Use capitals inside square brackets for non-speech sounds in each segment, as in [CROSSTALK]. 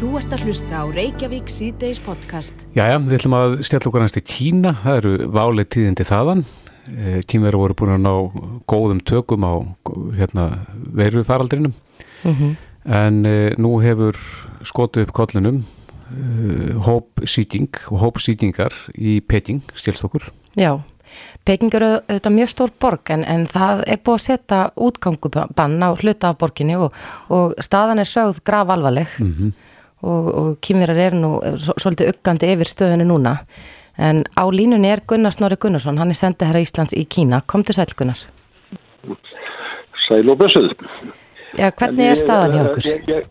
Þú ert að hlusta á Reykjavík síðdeis podcast. Jæja, við ætlum að skella okkur næst í Kína, það eru válið tíðindi þaðan. Kínverður voru búin að ná góðum tökum á hérna, veirufaraldrinum mm -hmm. en e, nú hefur skotu upp kollinum e, hópsýting og hópsýtingar í Peking, stjelst okkur. Já, Peking eru auðvitað mjög stór borg en, en það er búið að setja útgangubann á hluta af borginni og, og staðan er sögð grav alvarleg. Mm -hmm og, og kýmverar er nú svolítið uggandi yfir stöðinu núna. En á línunni er Gunnar Snorri Gunnarsson. Hann er sendið herra Íslands í Kína. Kom til sæl Gunnar. Sæl og bessuð Já, hvernig er staðan hjá okkur? Ég, ég,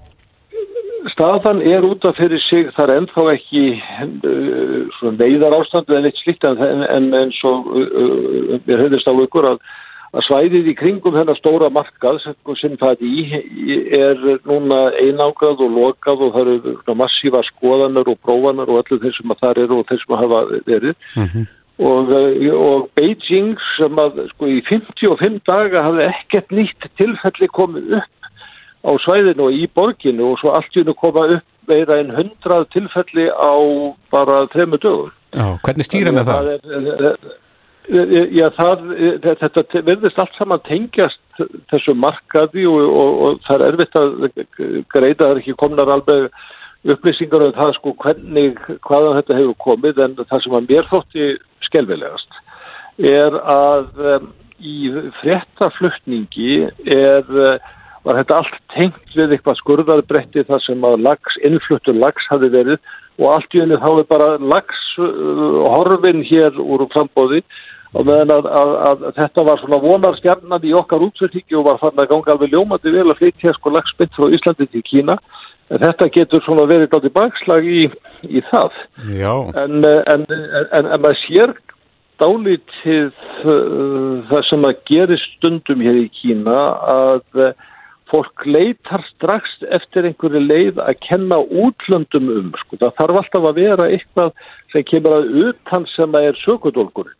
staðan er út af fyrir sig þar ennþá ekki uh, neyðar ástandu en eitt slikt en, en, en svo uh, við höfðist á ykkur að að svæðið í kringum þennar stóra markað sem það í er núna einágrað og lokað og það eru massífa skoðanar og prófanar og allir þeir sem að það eru og þeir sem að hafa verið mm -hmm. og, eh, og Beijing sem að sko í 55 daga hafði ekkert nýtt tilfelli komið upp á svæðinu og í borginu og svo allt í hennu koma upp meira en 100 tilfelli á bara þremu dögur. Já, hvernig stýra með það? það er, Já, það, þetta verðist allt saman tengjast þessu markaði og, og, og það er erfitt að greita, það er ekki komnar alveg upplýsingar um það sko hvernig, hvaðan þetta hefur komið en það sem að mér þótti skelvilegast er að um, í fréttaflutningi er, var þetta allt tengt við eitthvað skurðarbretti þar sem að lags, innfluttur lags hafi verið og allt í henni þá er bara lags uh, horfin hér úr frambóði og meðan að, að, að þetta var svona vonarskjarnan í okkar útsettingi og var fann að ganga alveg ljómandi vel að flytja sko lagsbytt frá Íslandi til Kína en þetta getur svona verið átt í bakslag í, í það en, en, en, en maður sér dálítið uh, það sem að gerir stundum hér í Kína að uh, fólk leitar strax eftir einhverju leið að kenna útlöndum um sko. það þarf alltaf að vera eitthvað sem kemur að utan sem að er sökudólkurinn.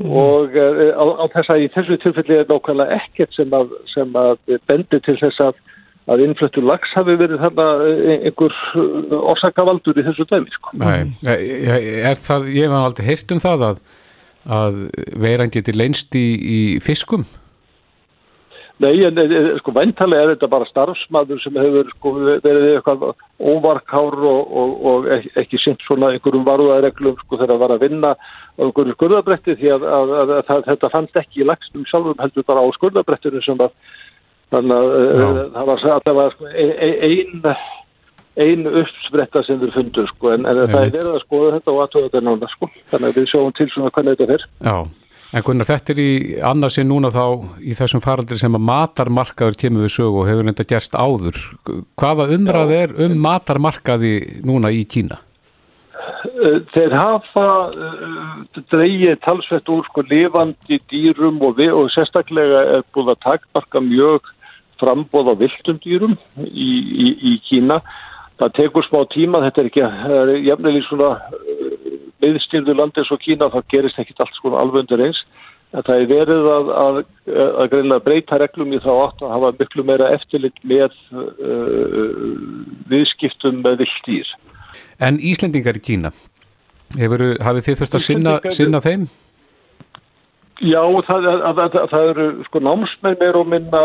Og uh, á, á þess að í þessu tilfelli er nákvæmlega ekkert sem að, sem að bendir til þess að, að innflöttu lags hafi verið þarna eh, einhver eh, orsakavaldur í þessu dæmi sko. Nei, er það, ég hef aldrei heyrt um það að, að veiran geti leinst í, í fiskum? Nei, en sko væntalega er þetta bara starfsmaður sem hefur sko, verið eitthvað óvarkár og, og, og ekki sýnt svona einhverjum varúðareglum sko þegar það var að vinna á einhverju skurðabretti því að, að, að, að þetta fannst ekki í lagstum sjálfum heldur bara á skurðabrettinu sem að þannig að uh, það var allavega sko, einn ein uppspretta sem þeir fundur sko en, en það er verið að skoða þetta og aðtöða þetta nána sko þannig að við sjáum til svona hvernig þetta fer. Já, en Gunnar þetta er í annarsinn núna þá í þessum faraldir sem að matarmarkaður kemur við sögu og hefur þetta gerst áður. Hvaða umræð er um matarmarkaði núna í Kína? Eh, þeir hafa uh, dreigið talsvett úr sko lifandi dýrum og, við, og sérstaklega er búið að takkmarka mjög frambóð á viltum dýrum í, í, í Kína. Það tekur smá tíma, þetta er ekki jafnilega svona meðstýrðu landis og Kína, það gerist ekkit allt sko alveg undir eins. Það er verið að, að, að greinlega breyta reglum í þá átt að hafa miklu meira eftirlit með uh, viðskiptum með viltýr. En Íslendingar í Kína, hefur, hafið þið þurft að sinna, sinna þeim? Já, það, að, að, það eru sko námsmenn meir og minna,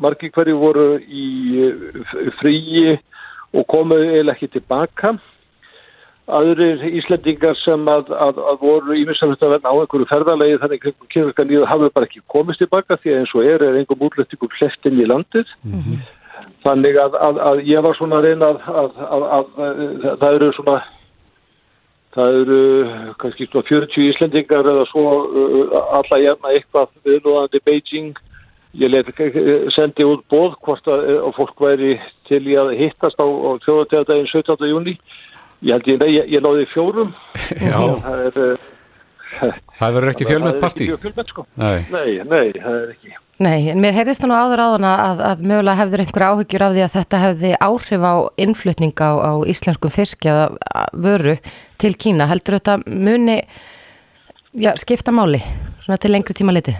margi hverju voru í fríi og komuðu eða ekki tilbaka. Aðrir Íslendingar sem að, að voru ímyndsamlega að verna á einhverju ferðalegi þannig að kynverkan líður hafið bara ekki komist tilbaka því að eins og er er einhverjum útlættingum hleftin í landið. Mm -hmm. Þannig að, að, að ég var svona að reyna að, að það eru svona, það eru kannski svona 40 Íslendingar eða svo uh, alla jæfna eitthvað viðlóðandi Beijing. Ég sendi út bóð hvort að fólk væri til í að hittast á, á þjóðategardaginn 17. júni. Ég held ég, ég, ég náði fjórum. [LAUGHS] Já. Það er... Uh, það verður ekki fjölmönd partí? Það er ekki fjölmönd sko. Nei. Nei, nei, það er ekki. Nei, en mér heyrðist það nú áður áðan að, að mögulega hefður einhver áhyggjur af því að þetta hefði áhrif á innflutning á, á íslenskum fiskja vöru til Kína. Heldur þetta muni já, skipta máli svona til lengri tíma litið?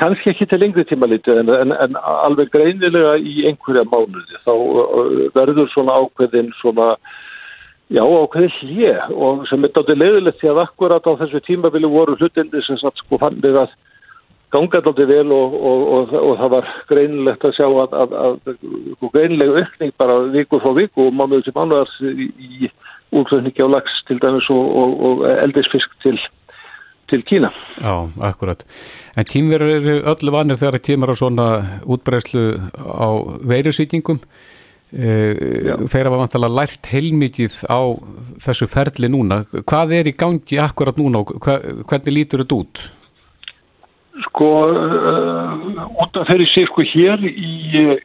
Kanski ekki til lengri tíma litið en, en, en alveg greinilega í einhverja mánuði þá verður svona ákveðin svona Já, ákveðin hlið og sem er dátir leiðilegt því að akkurat á þessu tímabili voru hlutindi sem satt sko fannir að ganga dátir vel og, og, og, og það var greinilegt að sjá að, að, að, að greinilega aukning bara viku frá viku og mánuður til mánuðar í, úrflöfningi á lags til dæmis og eldisfisk til, til Kína. Já, akkurat. En tímverður eru öllu vanir þegar kemur á svona útbreyslu á veirusýtingum Uh, þeir hafa vantilega lært heilmikið á þessu ferli núna hvað er í gangi akkurat núna og hvernig lítur þetta út? Sko uh, út af þeirri sé sko hér í uh,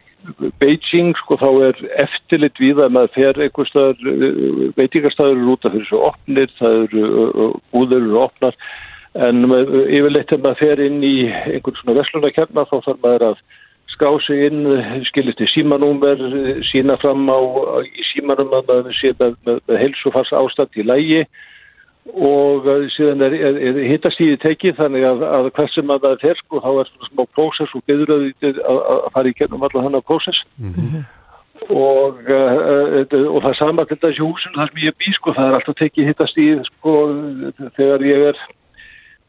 Beijing sko þá er eftirlit við að maður fer eitthvað staðar veitingarstaður eru út af þessu opnir það eru úður eru opnar en yfirleitt ef maður fer inn í einhvern svona veslunarkerna þá þarf maður að ská sig inn, skilist í símanúmer, sína fram á í símanum að maður sé með, með, með helsufars ástand í lægi og síðan er, er, er hittastíði tekið þannig að, að hvað sem að það er sko þá er svona smá prósess og getur að, að, að fara í gennum allar hann á prósess mm -hmm. og, uh, og það er sama til þessi húsin þar sem ég bí sko það er alltaf tekið hittastíði sko þegar ég er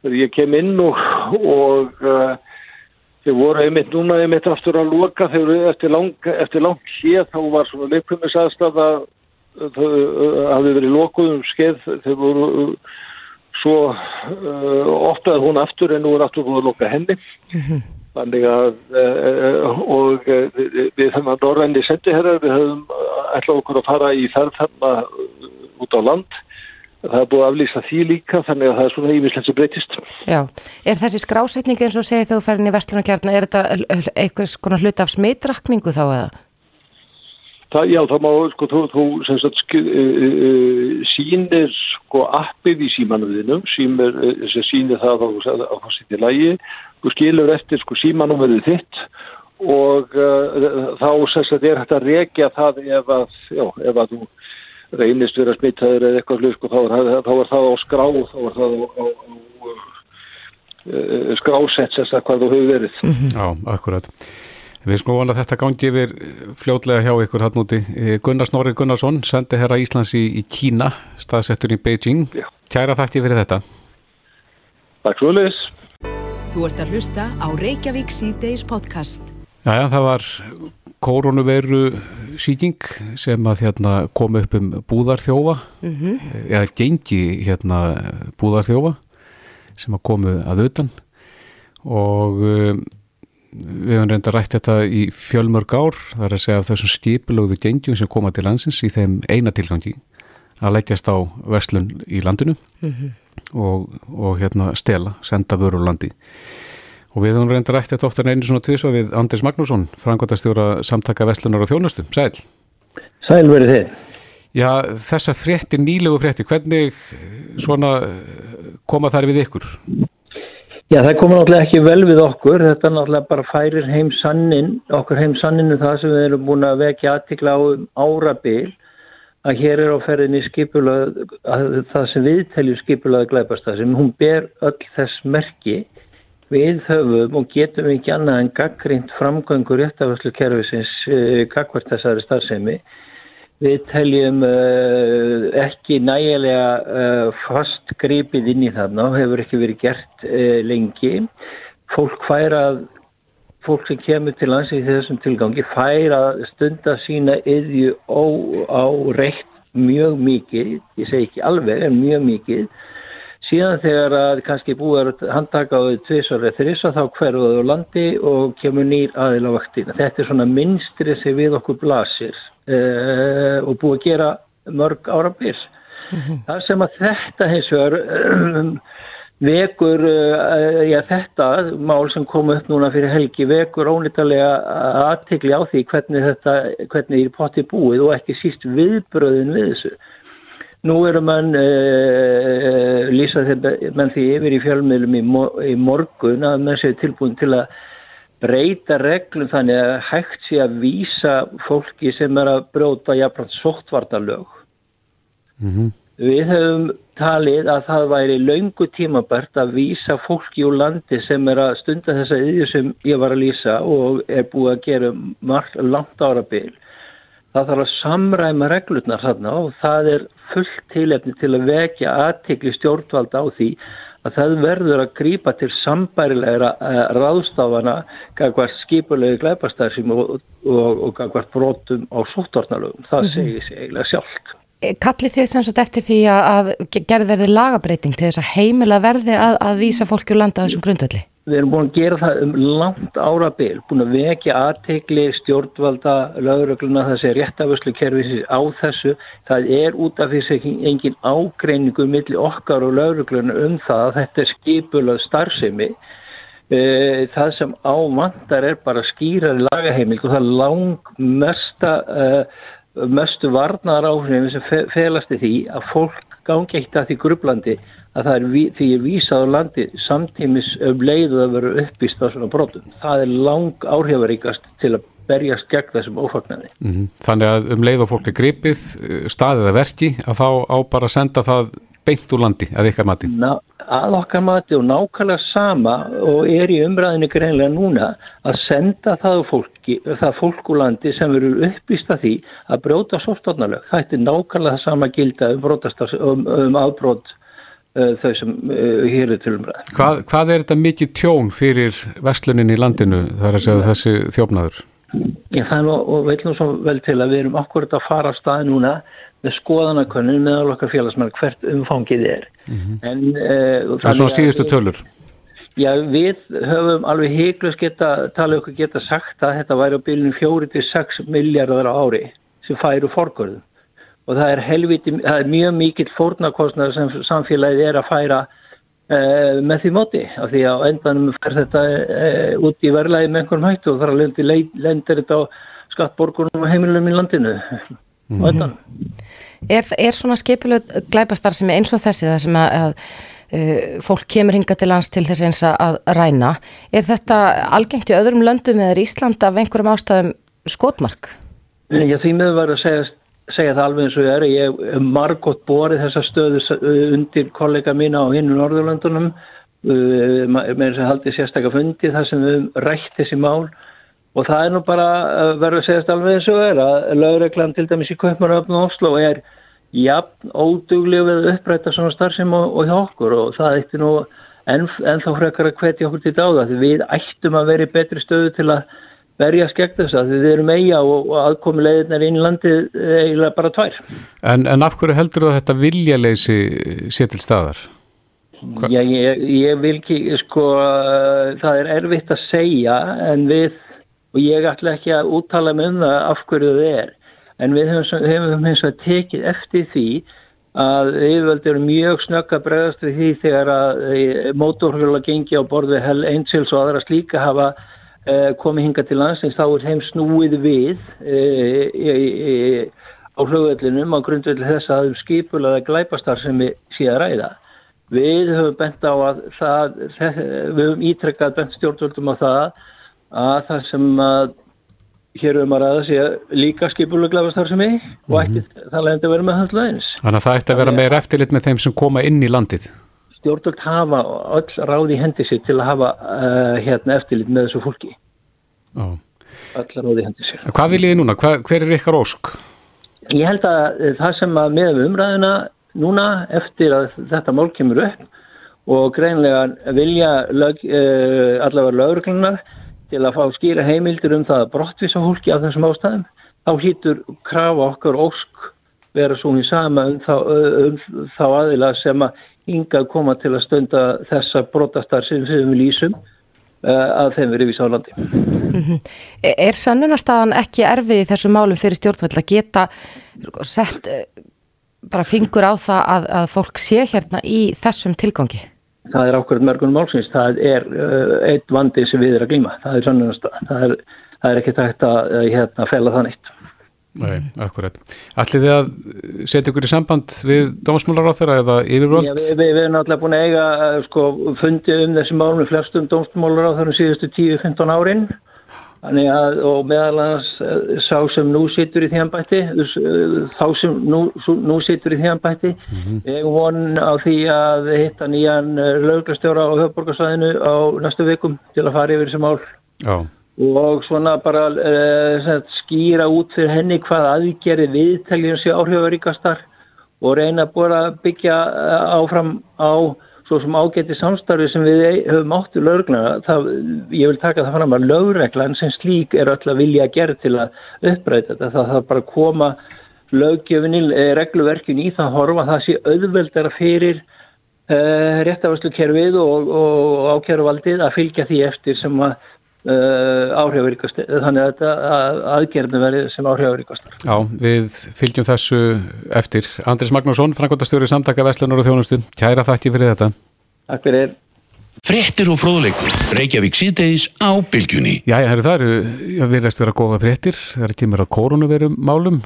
þegar ég kem inn og og uh, Þeir voru einmitt núna einmitt aftur að loka. Þegar eftir lang, eftir lang hér þá var svona leikfumins aðstæða það hafði verið lokuðum skeið. Þeir voru svo uh, opnaði hún aftur en nú er aftur búin að loka henni. Mm -hmm. þannig að uh, og við þeim að Norræni sendi herra við höfum ætlað okkur að fara í ferð þarna út á land það er búið að aflýsa því líka þannig að það er svona ímislega sem breytist Já, er þessi skrásetning eins og segið þú færin í vestlunarkjarna, er þetta eitthvað svona hlut af smitrakningu þá eða? Það, já, það má, sko, þú, þú sem sagt, sk, uh, sínir, sko, appið í símanuðinum, símir, sem sínir það á hvað sýttir lægi, þú skilur eftir, sko, símanúmerið þitt og uh, þá, sem sagt, er hægt að rekja það ef að, já, ef að þú reynist vera smittaður eða eitthvað hlut sko, þá, þá er það á skrá þá er það á, á, á uh, skrásett þess að hvað þú hefur verið. Mm -hmm. Já, akkurat. Við sko vonum að þetta gangi yfir fljótlega hjá ykkur hann úti. Gunnar Snorri Gunnarsson, sendi herra Íslands í, í Kína, staðsettur í Beijing. Já. Kæra þakki fyrir þetta. Takk svo leis Þú ert að hlusta á Reykjavík C-Days podcast. Jæja, það var koronaviru síking sem að hérna, kom upp um búðarþjófa mm -hmm. eða gengi hérna, búðarþjófa sem að komu að utan og um, við höfum reynda rætt þetta í fjölmörg ár þar að segja af þessum skipilögðu gengjum sem koma til landsins í þeim eina tilgangi að leggjast á verslun í landinu mm -hmm. og, og hérna stela, senda vörur landi Og við höfum reyndar rætt þetta ofta en einu svona tvísva við Andris Magnússon, frangotastjóra samtaka Vestlunar og Þjónustu. Sæl. Sæl verið þið. Já, þessa frétti, nýlegu frétti, hvernig svona koma þær við ykkur? Já, það koma náttúrulega ekki vel við okkur. Þetta náttúrulega bara færir heim sannin, okkur heim sanninu það sem við erum búin að vekja aðtikla á um árabil að hér er á ferðinni skipulað, það sem við teljum skipulaði glæpast það sem hún ber öll þess merki Við höfum og getum ekki annað en gaggrínt framgöngur réttafæslu kerfisins uh, gagvart þessari starfsemi. Við teljum uh, ekki nægilega uh, fast gripið inn í þarna og hefur ekki verið gert lengi. Fólk færað, fólk sem kemur til lands í þessum tilgangi færað stunda sína yðju á reitt mjög mikið, ég segi ekki alveg en mjög mikið síðan þegar að kannski búið að handtaka á því tvísar eða þrissa þá hverfuðu á landi og kemur nýr aðil á vaktina. Þetta er svona minnstrið sem við okkur blasir uh, og búið að gera mörg ára byrj. Mm -hmm. Það sem að þetta hins vegar um, vekur, uh, já þetta mál sem kom upp núna fyrir helgi vekur ónýttarlega aðtikli á því hvernig þetta, hvernig er poti búið og ekki síst viðbröðin við þessu. Nú eru mann uh, lýsa þetta menn því yfir í fjölmiðlum í, í morgun að menn séu tilbúin til að breyta reglum þannig að hægt sé að vísa fólki sem er að bróta jafnvægt sóttvartalög. Mm -hmm. Við höfum talið að það væri laungu tímabært að vísa fólki úr landi sem er að stunda þessa yður sem ég var að lýsa og er búið að gera margt langt ára byl. Það þarf að samræma reglurnar þarna og það er fullt tilefni til að vekja aðtikli stjórnvalda á því að það verður að grýpa til sambærilegra uh, ráðstafana gagvart skipulegi glæpastæðsum og, og, og gagvart brotum á sóttornalögum. Það -hmm. segir sig eiginlega sjálft. Eh, Kallið þið sem sagt eftir því að gerð verði lagabreiting til þess að heimila verði að, að vísa fólki úr landa á þessum grundvalli? Við erum búin að gera það um langt árabil, búin að vekja aðtegli stjórnvalda lögurögluna þessi réttaförslu kerfisi á þessu. Það er út af því að engin ágreiningu millir okkar og lögurögluna um það að þetta er skipulað starfsemi. Eh, það sem ávandar er bara skýrari lagaheimil og það lang mesta, uh, mestu varnar áhrifin sem felast í því að fólk gangi eitt að því grublandi að það er því er vísað á landi samtímis um leiðu að vera uppvist á svona brotum. Það er lang áhrifaríkast til að berjast gegn þessum ófagnaði. Mm -hmm. Þannig að um leið og fólk er gripið, staðið að verki, að þá á bara að senda það beint úr landi að ykkar mati? Ná, að okkar mati og nákvæmlega sama og er í umræðinu greinlega núna að senda það fólki, það fólk úr landi sem verður uppvist að því að brjóta svolítið. Það er nákvæmlega það sama gilda um, um, um afbrót uh, þau sem uh, hér er til umræð. Hvað, hvað er þetta mikið tjón fyrir verslunin í landinu þar að segja þessi þjófnaður? Ég það er nú svo vel til að við erum akkurat að fara á stað núna með skoðanakönnun með okkar félagsmenn hvert umfangið er. Mm -hmm. en, uh, það er svona síðustu tölur? Já, við höfum alveg heiklust geta, talið okkur geta sagt að þetta væri á bylunum 4-6 miljardar á ári sem færu forgörðum og það er, helviti, það er mjög mikill fórnarkostnar sem samfélagið er að færa uh, með því móti af því að endanum fer þetta uh, út í verðlægi með einhvern hættu og þar að lendi lendir þetta á skattborgunum og heimilum í landinu mm -hmm. er, er svona skipilöð glæpastar sem er eins og þessi það sem að, að uh, fólk kemur hinga til lands til þess eins að ræna er þetta algengt í öðrum löndum eða er Ísland af einhverjum ástæðum skotmark? Já því með var að segja segja það alveg eins og ég er ég hef margótt borið þessa stöðu undir kollega mína á hinn Norðurlandunum uh, með þess að haldi sérstaklega fundi þar sem við rætt þessi mál. Og það er nú bara verður að segja alveg eins og er að lögreglan til dæmis í Kaupmannöfn og Oslo er jafn óduglega við upprætta svona starfsem og, og hjá okkur. Og það eittir nú enn, ennþá frekar að hvetja okkur til dáða því við ættum að vera í betri stöðu til að verjast gegn þess að þið erum eiga og, aðkomi leiðirnar inn í landi eiginlega bara tvær. En, en af hverju heldur þú að þetta viljaleysi sé til staðar? Já, ég, ég vil ekki, sko, það er erfitt að segja en við, og ég ætla ekki að úttala með um það af hverju það er, en við hefum, hefum eins og tekið eftir því að yfirvöld eru mjög snögg að bregðast við því þegar að eh, mótorhjóla gengi á borði hel einsils og aðra slíka hafa Eh, komið hinga til landsins þá er þeim snúið við e, e, e, á hlugvellinum á grundvelli þess að um skipulaða glæpastar sem við séum að ræða. Við höfum bent á að það, við höfum ítrekkað bent stjórnvöldum á það að það sem að hér höfum að ræða sé líka skipulaða glæpastar sem við mm -hmm. og ekki það leiðandi að vera með hans lögins. Þannig að það ætti að vera meira eftirlit með þeim sem koma inn í landið stjórnvöld hafa öll ráði hendi sér til að hafa uh, hérna eftirlit með þessu fólki oh. öll ráði hendi sér Hvað viljið þið núna? Hva, hver er ykkar ósk? Ég held að það sem að með umræðina núna eftir að þetta mál kemur upp og greinlega vilja lög, uh, allavega lögurklinnar til að fá skýra heimildir um það brottvisa fólki af þessum ástæðum þá hýtur krafa okkar ósk vera svona í sama um þá, um þá aðila sem að ynga að koma til að stunda þessa brotastar sem við lýsum uh, að þeim verið vísa á landi. Mm -hmm. Er sannunarstaðan ekki erfið í þessu málum fyrir stjórnvöld að geta sett uh, bara fingur á það að, að fólk sé hérna í þessum tilgangi? Það er ákveðið mörgunum málsins. Það er uh, eitt vandi sem við erum að glíma. Það er sannunarstaðan. Það er, það er ekki tægt að hérna, fela það neitt. Nei, akkurat. Ætlið þið að setja ykkur í samband við dómsmálar á þeirra eða yfirvöld? Já, við, við, við erum alltaf búin að eiga sko, fundið um þessi málum við flestum dómsmálar á þeirra síðustu 10-15 árin Að, og meðal hans eh, sá sem nú situr í þjánbætti þá sem nú, nú situr í þjánbætti mm -hmm. ég von á því að hitta nýjan lauglastjóra á höfborgarsvæðinu á næstu vikum til að fara yfir þessi mál Já. Og svona bara uh, skýra út fyrir henni hvað aðgerði viðtæljum sé áhrifaríkastar og reyna að byggja áfram á svo sem ágæti samstarfi sem við höfum áttu lögregluna, það, ég vil taka það fram að lögreglan sem slík er öll að vilja að gera til að uppræta þetta, það þarf bara að koma lögjöfinni, eh, regluverkin í það horfa, það sé auðveldara fyrir uh, réttafærslu kerfið og, og ákjæruvaldið að fylgja því eftir sem að áhrifaríkast þannig að þetta aðgerðinu verið sem áhrifaríkast Já, við fylgjum þessu eftir. Andris Magnússon, Frankværtastjóri samtaka Veslunar og Þjónustu, kæra þakki fyrir þetta. Takk fyrir. Frettir og fróðleikur, Reykjavík síðdeis á bylgjunni. Já, það eru, ég verðast vera góða frettir það er mér að koronavirum málum.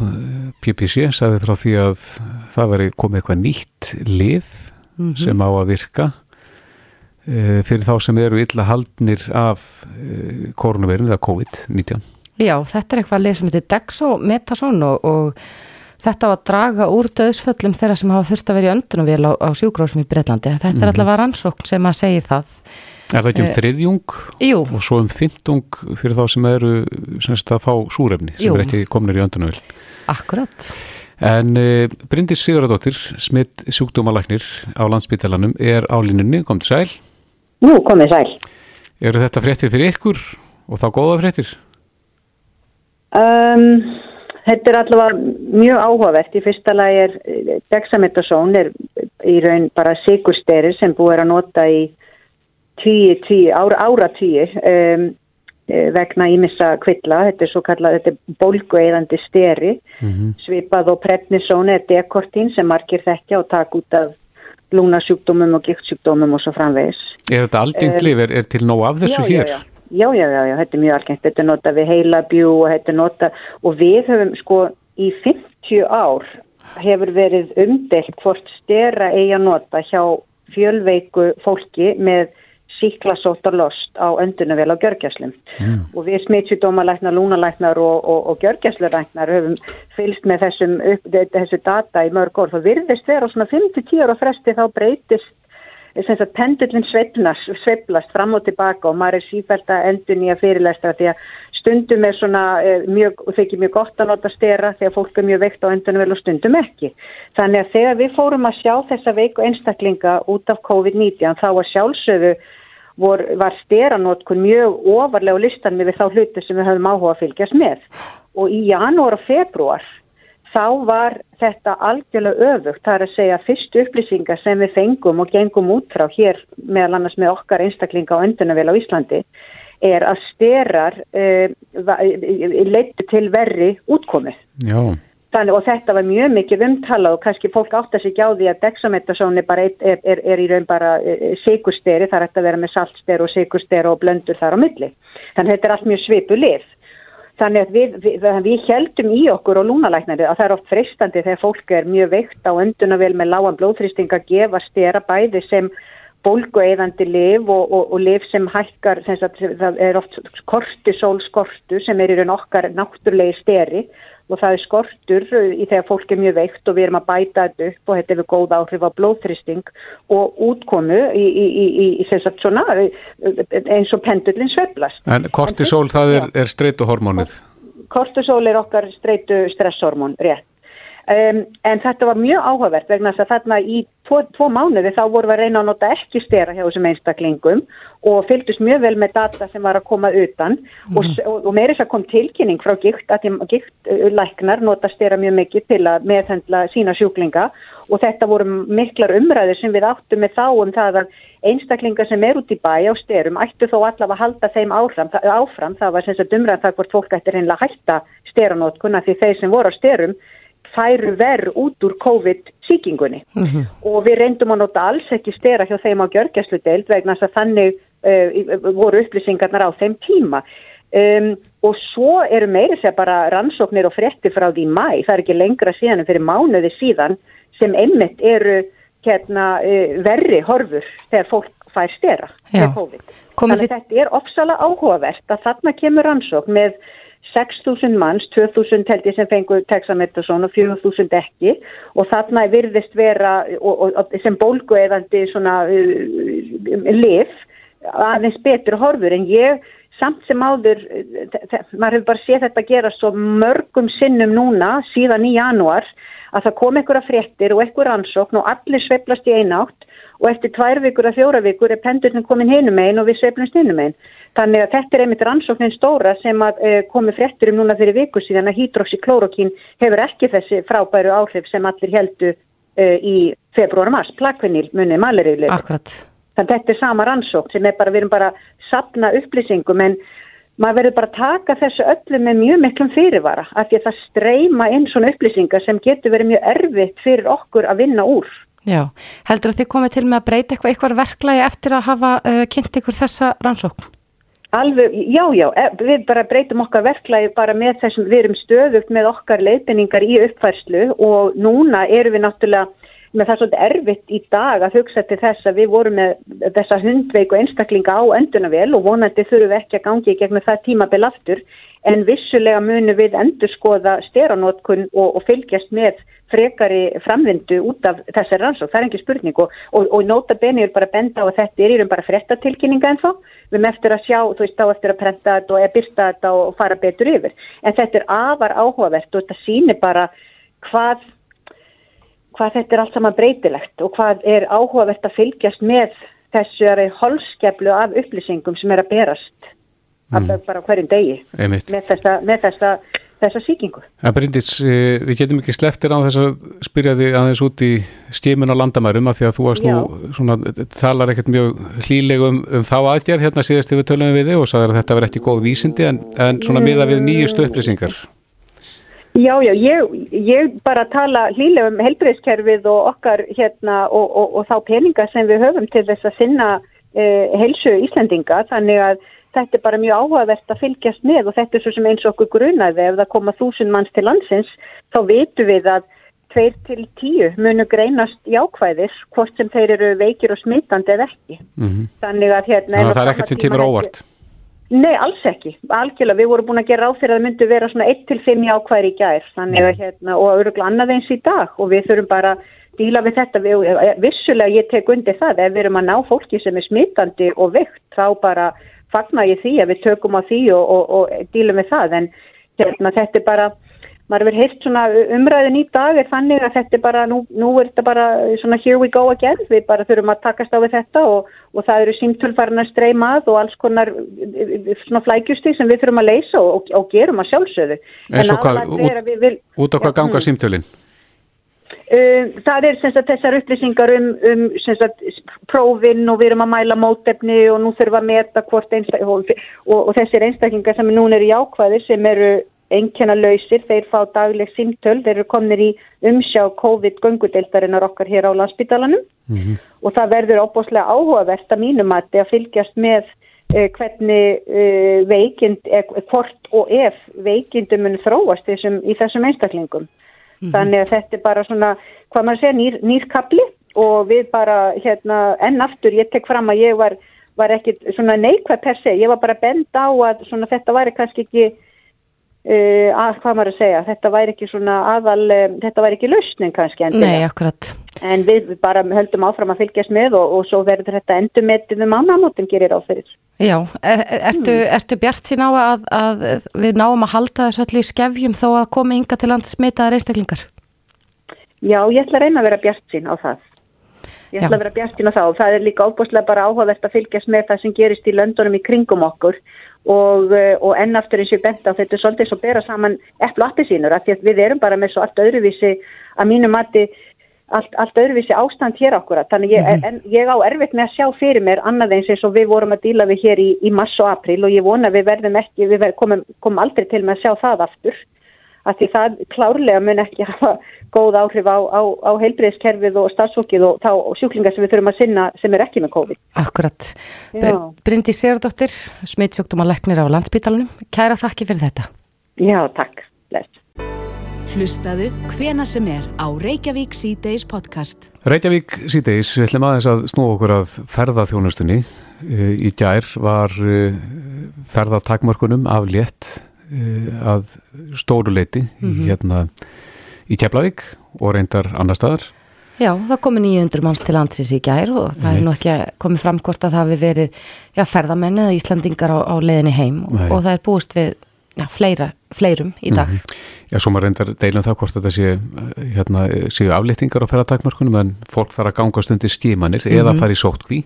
PPC sagði frá því að það veri komið eitthvað nýtt lið mm -hmm. sem á að virka. Eh, fyrir þá sem eru illa haldnir af eh, koronavirun eða COVID-19 Já, þetta er eitthvað að leið sem heitir Dexometasone og, og þetta var að draga úr döðsföllum þeirra sem hafa þurft að vera í öndunumvél á, á sjúgrósum í Breitlandi þetta mm -hmm. er allavega rannsókn sem að segja það. Er það ekki um eh, þriðjung jú. og svo um fymtung fyrir þá sem eru semst að fá súrefni sem jú. er ekki komnir í öndunumvél Akkurat. En uh, Bryndis Sigurðardóttir, smitt sjúkdómalæknir á landsbytalanum er á línunni, kom til sæl Nú komið sæl. Eru þetta fréttir fyrir ykkur og þá góða fréttir? Um, þetta er allavega mjög áhugavert. Í fyrsta lagi er eh, dexametasón er í raun bara sigursteri sem búið er að nota í tíu, tíu, ára, ára tíu um, eh, vegna ímissa kvilla. Þetta er svo kallað, þetta er bólgueðandi steri. Mm -hmm. Svipað og prednisón er dekortín sem margir þekkja og takk út af lúnasjúkdómum og giktsjúkdómum og svo framvegis. Er þetta algengt lif? Er, er til nóg af þessu já, hér? Já, já, já, já, já, þetta er mjög algengt. Þetta er nota við heilabjú og þetta er nota og við höfum sko í 50 ár hefur verið umdelt hvort stera eiga nota hjá fjölveiku fólki með síklasóttar lost á öndunavel á gjörgjæslum mm. og við smittsjúdómalæknar, lúnalæknar og, og, og gjörgjæsluræknar höfum fylst með þessum upp, þessu data í mörg orð og virðist vera á svona 5-10 ára fresti þá breytist pendullin sveiflast fram og tilbaka og maður er sífælt að endur nýja fyrirlæstra því að stundum er svona eh, mjög, þykir mjög gott að nota stera þegar fólk er mjög veikt á endunum vel og stundum ekki. Þannig að þegar við fórum að sjá þessa veiku einstaklinga út af COVID-19 þá var sjálfsögðu vor, var steranótkun mjög ofarlega á listan með þá hluti sem við höfum áhuga að fylgjast með og í janúar og februar þá var þetta algjörlega öfugt, það er að segja fyrstu upplýsingar sem við fengum og gengum út frá hér meðal annars með okkar einstaklinga á öndunavel á Íslandi er að sterar uh, leittu til verri útkomið. Já. Þannig, og þetta var mjög mikið umtala og kannski fólk átt að sig á því að dexametasón er, er, er, er í raun bara eh, sigursteri, það er að vera með saltsteri og sigursteri og blöndur þar á milli. Þannig þetta er allt mjög svipu lið. Þannig að við, við, við heldum í okkur og lúnalæknari að það er oft fristandi þegar fólk er mjög veikt á öndunavel með lágan blóðþrýsting að gefa stera bæði sem bólgueðandi liv og, og, og liv sem hækkar, sem sagt, það er oft kortisólskortu sem er í raun okkar náttúrulegi steri og það er skortur í þegar fólk er mjög veikt og við erum að bæta þetta upp og þetta hefur góð áhrif á blóðþristing og útkomu í, í, í, í svona, eins og pendullin sveplast. En kortisol en, það er, er streytuhormónið? Kortisol er okkar streytu stresshormón, rétt. Um, en þetta var mjög áhugavert vegna þess að þarna í tvo, tvo mánuði þá vorum við að reyna að nota ekki stera hjá þessum einstaklingum og fylgdust mjög vel með data sem var að koma utan mm. og, og, og þess að kom tilkynning frá gikt að giktlæknar nota stera mjög mikið til að meðhendla sína sjúklinga og þetta voru miklar umræðir sem við áttum með þá um það að einstaklingar sem er út í bæ á styrum ættu þó allavega að halda þeim áfram, áfram. það var sem sagt umræðan það hvort fólk ættir hennilega að hætta steranótkuna því þeir sem voru á styrum færu verð út úr COVID-síkingunni mm -hmm. og við reyndum að nota alls ekki stera hjá þeim á gjörgjæsludeild vegna þess að þannig uh, voru upplýsingarnar á þeim tíma um, og svo eru meiri sér bara rannsóknir og frétti frá því mæ, það er ekki lengra síðan en fyrir mánuði síðan sem einmitt eru hérna, uh, verri horfur þegar fólk fær stera með COVID. Þannig að þetta er ofsalega áhugavert að þarna kemur rannsókn með 6.000 manns, 2.000 held ég sem fengur Texametasón og 4.000 ekki. Og þarna virðist vera og, og, sem bólgu eðandi svona uh, lif aðeins betur horfur. En ég samt sem áður, maður hefur bara séð þetta gera svo mörgum sinnum núna síðan í janúar að það kom einhverja fréttir og einhver ansókn og allir sveplast í einátt og eftir tvær vikur að fjóra vikur er pendurinn komin hinum einn og við sveplumst hinum einn. Þannig að þetta er einmitt rannsóknin stóra sem að uh, komi fréttir um núna fyrir viku síðan að hydroxyklórokin hefur ekki þessi frábæru áhrif sem allir heldu uh, í februar-mars, plakvinnil, munni, maleriðlegu. Akkurat. Þannig að þetta er sama rannsókn sem er bara, við erum bara sapna upplýsingum en maður verður bara taka þessu öllu með mjög miklum fyrirvara af því að það streyma inn svona upplýsingar sem getur verið mjög erfitt fyrir okkur að vinna úr. Já, heldur að þið komið til með að breyta eitthvað, eitthvað verklagi eftir að hafa uh, kynnt ykkur þessa rannsókn? Alveg, já, já, e- við bara breytum okkar verklagi bara með þessum, við erum stöðugt með okkar leifinningar í uppfærslu og núna erum við náttúrulega með það svolítið erfitt í dag að hugsa til þess að við vorum með þessa hundveiku einstaklinga á endunavel og vonandi þurfum við ekki að gangi gegnum það tímabil aftur en vissulega munum við endur skoða steranótkun og, og fylgjast með frekari framvindu út af þessar rannsók, það er ekki spurning. Og, og, og nota beni er bara að benda á að þetta er í raun bara frettatilkynninga en þá við erum eftir að sjá, þú veist, þá eftir að prenta þetta og eða byrsta þetta og fara betur yfir. En þetta er afar áhugavert og þetta sýnir bara hvað hvað þetta er allt saman breytilegt og hvað er áhugavert að fylgjast með þessu holskeflu af upplýsingum sem er að berast. Alltaf bara hverjum degi Einmitt. með þessa, með þessa þessa síkingu. En Bryndis, eh, við getum ekki sleftir á þess að spyrja þig aðeins út í stímin á landamærum að því að þú varst nú svona, talar ekkert mjög hlíleg um, um þá aðgerð hérna síðast yfir tölum við þig og sagði að þetta verði ekki góð vísindi en, en svona miða við nýjustu upplýsingar. Já, já, ég, ég bara tala hlíleg um helbriðskerfið og okkar hérna og, og, og þá peninga sem við höfum til þess að sinna eh, helsu Íslandinga þannig að þetta er bara mjög áhugavert að fylgjast með og þetta er svo sem eins og okkur grunaði ef það koma þúsund manns til landsins þá veitum við að tveir til tíu munu greinast jákvæðis hvort sem þeir eru veikir og smitandi eða ekki. Mm -hmm. Þannig að hérna... Þannig að það er ekkert sem tímur óvart. Nei, alls ekki. Algjörlega, við vorum búin að gera ráð fyrir að það myndi vera svona 1-5 jákvæðir í gær þannig að hérna, og öruglega annað eins í dag og við þurfum bara díla við þetta, við, vissulega ég tek undir það ef við erum að ná fólki sem er smitandi og veikt þá bara fagnar ég því að við tökum á því og, og, og dílum við það en hérna, þetta er bara, maður verður heilt svona umræðin í dag er þannig að þetta er bara, nú, nú er þetta bara svona here we go again, við bara þurfum að takast á við þetta og, og það eru símtölfarnar streymað og alls konar svona flækjusti sem við þurfum að leysa og gerum að sjálfsögðu. En svo hvað, út, vil, út á hvað ja, símtölinn? Um, það er sagt, þessar upplýsingar um, um sagt, prófin og við erum að mæla mótefni og nú þurfum að meta hvort og, og, og þessir einstaklingar sem núna eru í ákvæði sem eru einnkjana lausir, þeir fá dagleg símtöl, þeir eru komnir í umsjá COVID-göngudeildarinnar okkar hér á landsbytalanum mm -hmm. og það verður óbúslega áhugavert að mínum að það fylgjast með uh, hvernig uh, veikind, eh, hvort og ef veikindum mun þróast þessum, í þessum einstaklingum. Mm -hmm. Þannig að þetta er bara svona, hvað maður segja, nýr, nýrkabli og við bara, hérna, enn aftur, ég tek fram að ég var, var ekki svona neikvæð per se, ég var bara bend á að svona þetta væri kannski ekki, uh, að hvað maður að segja, þetta væri ekki svona aðal, um, þetta væri ekki lausning kannski. En Nei, akkurat. En við bara höldum áfram að fylgjast með og, og svo verður þetta endur með við mannamótum gerir áferðir. Já, er, ertu, mm. ertu bjart sín á að, að við náum að halda þessu allir í skefjum þó að komi ynga til land smitaðar einstaklingar? Já, ég ætla að reyna að vera bjart sín á það. Ég ætla Já. að vera bjart sín á það og það er líka óbúslega bara áhugavert að fylgjast með það sem gerist í löndunum í kringum okkur og, eh, og ennaftur eins og benda á þetta er svolítið svo bera saman epplu appi sínur að við erum bara með svo allt öðruvísi að mínu mati allt, allt öðruvísi ástand hér okkur þannig ég, mm en, ég á erfitt með að sjá fyrir mér annað eins eins og við vorum að díla við hér í, í mass og april og ég vona við verðum ekki, við verðum, komum, komum aldrei til með að sjá það aftur að því það klárlega mun ekki [LAUGHS] hafa góð áhrif á, á, á heilbreyðskerfið og starfsfólkið og þá sjúklingar sem við þurfum að sinna sem er ekki með COVID. Akkurat. Bryndi Sigurdóttir, smittsjóktum á leknir á landsbítalunum. Kæra þakki fyrir þetta. Já, takk. Hlustaðu hvena sem er á Reykjavík C-Days podcast. Reykjavík síðdeis, við ætlum aðeins að snúa okkur að ferðaþjónustunni. Eh, Í gær var eh, ferðatakmörkunum aflétt eh, að stóru leiti hérna í Keflavík og reyndar annar staðar. Já, það komi 900 manns til landsins í gær og það er nú ekki komið fram hvort að það hafi verið já, ferðamenn eða Íslandingar á, á leiðinni heim og, Nei. og það er búist við já, fleira, fleirum í dag. Já, svo maður reyndar deilum það hvort þetta sé, eh, hérna, séu afléttingar á ferðatakmörkunum en fólk þarf að ganga stundi skimanir eða fara í sótkví.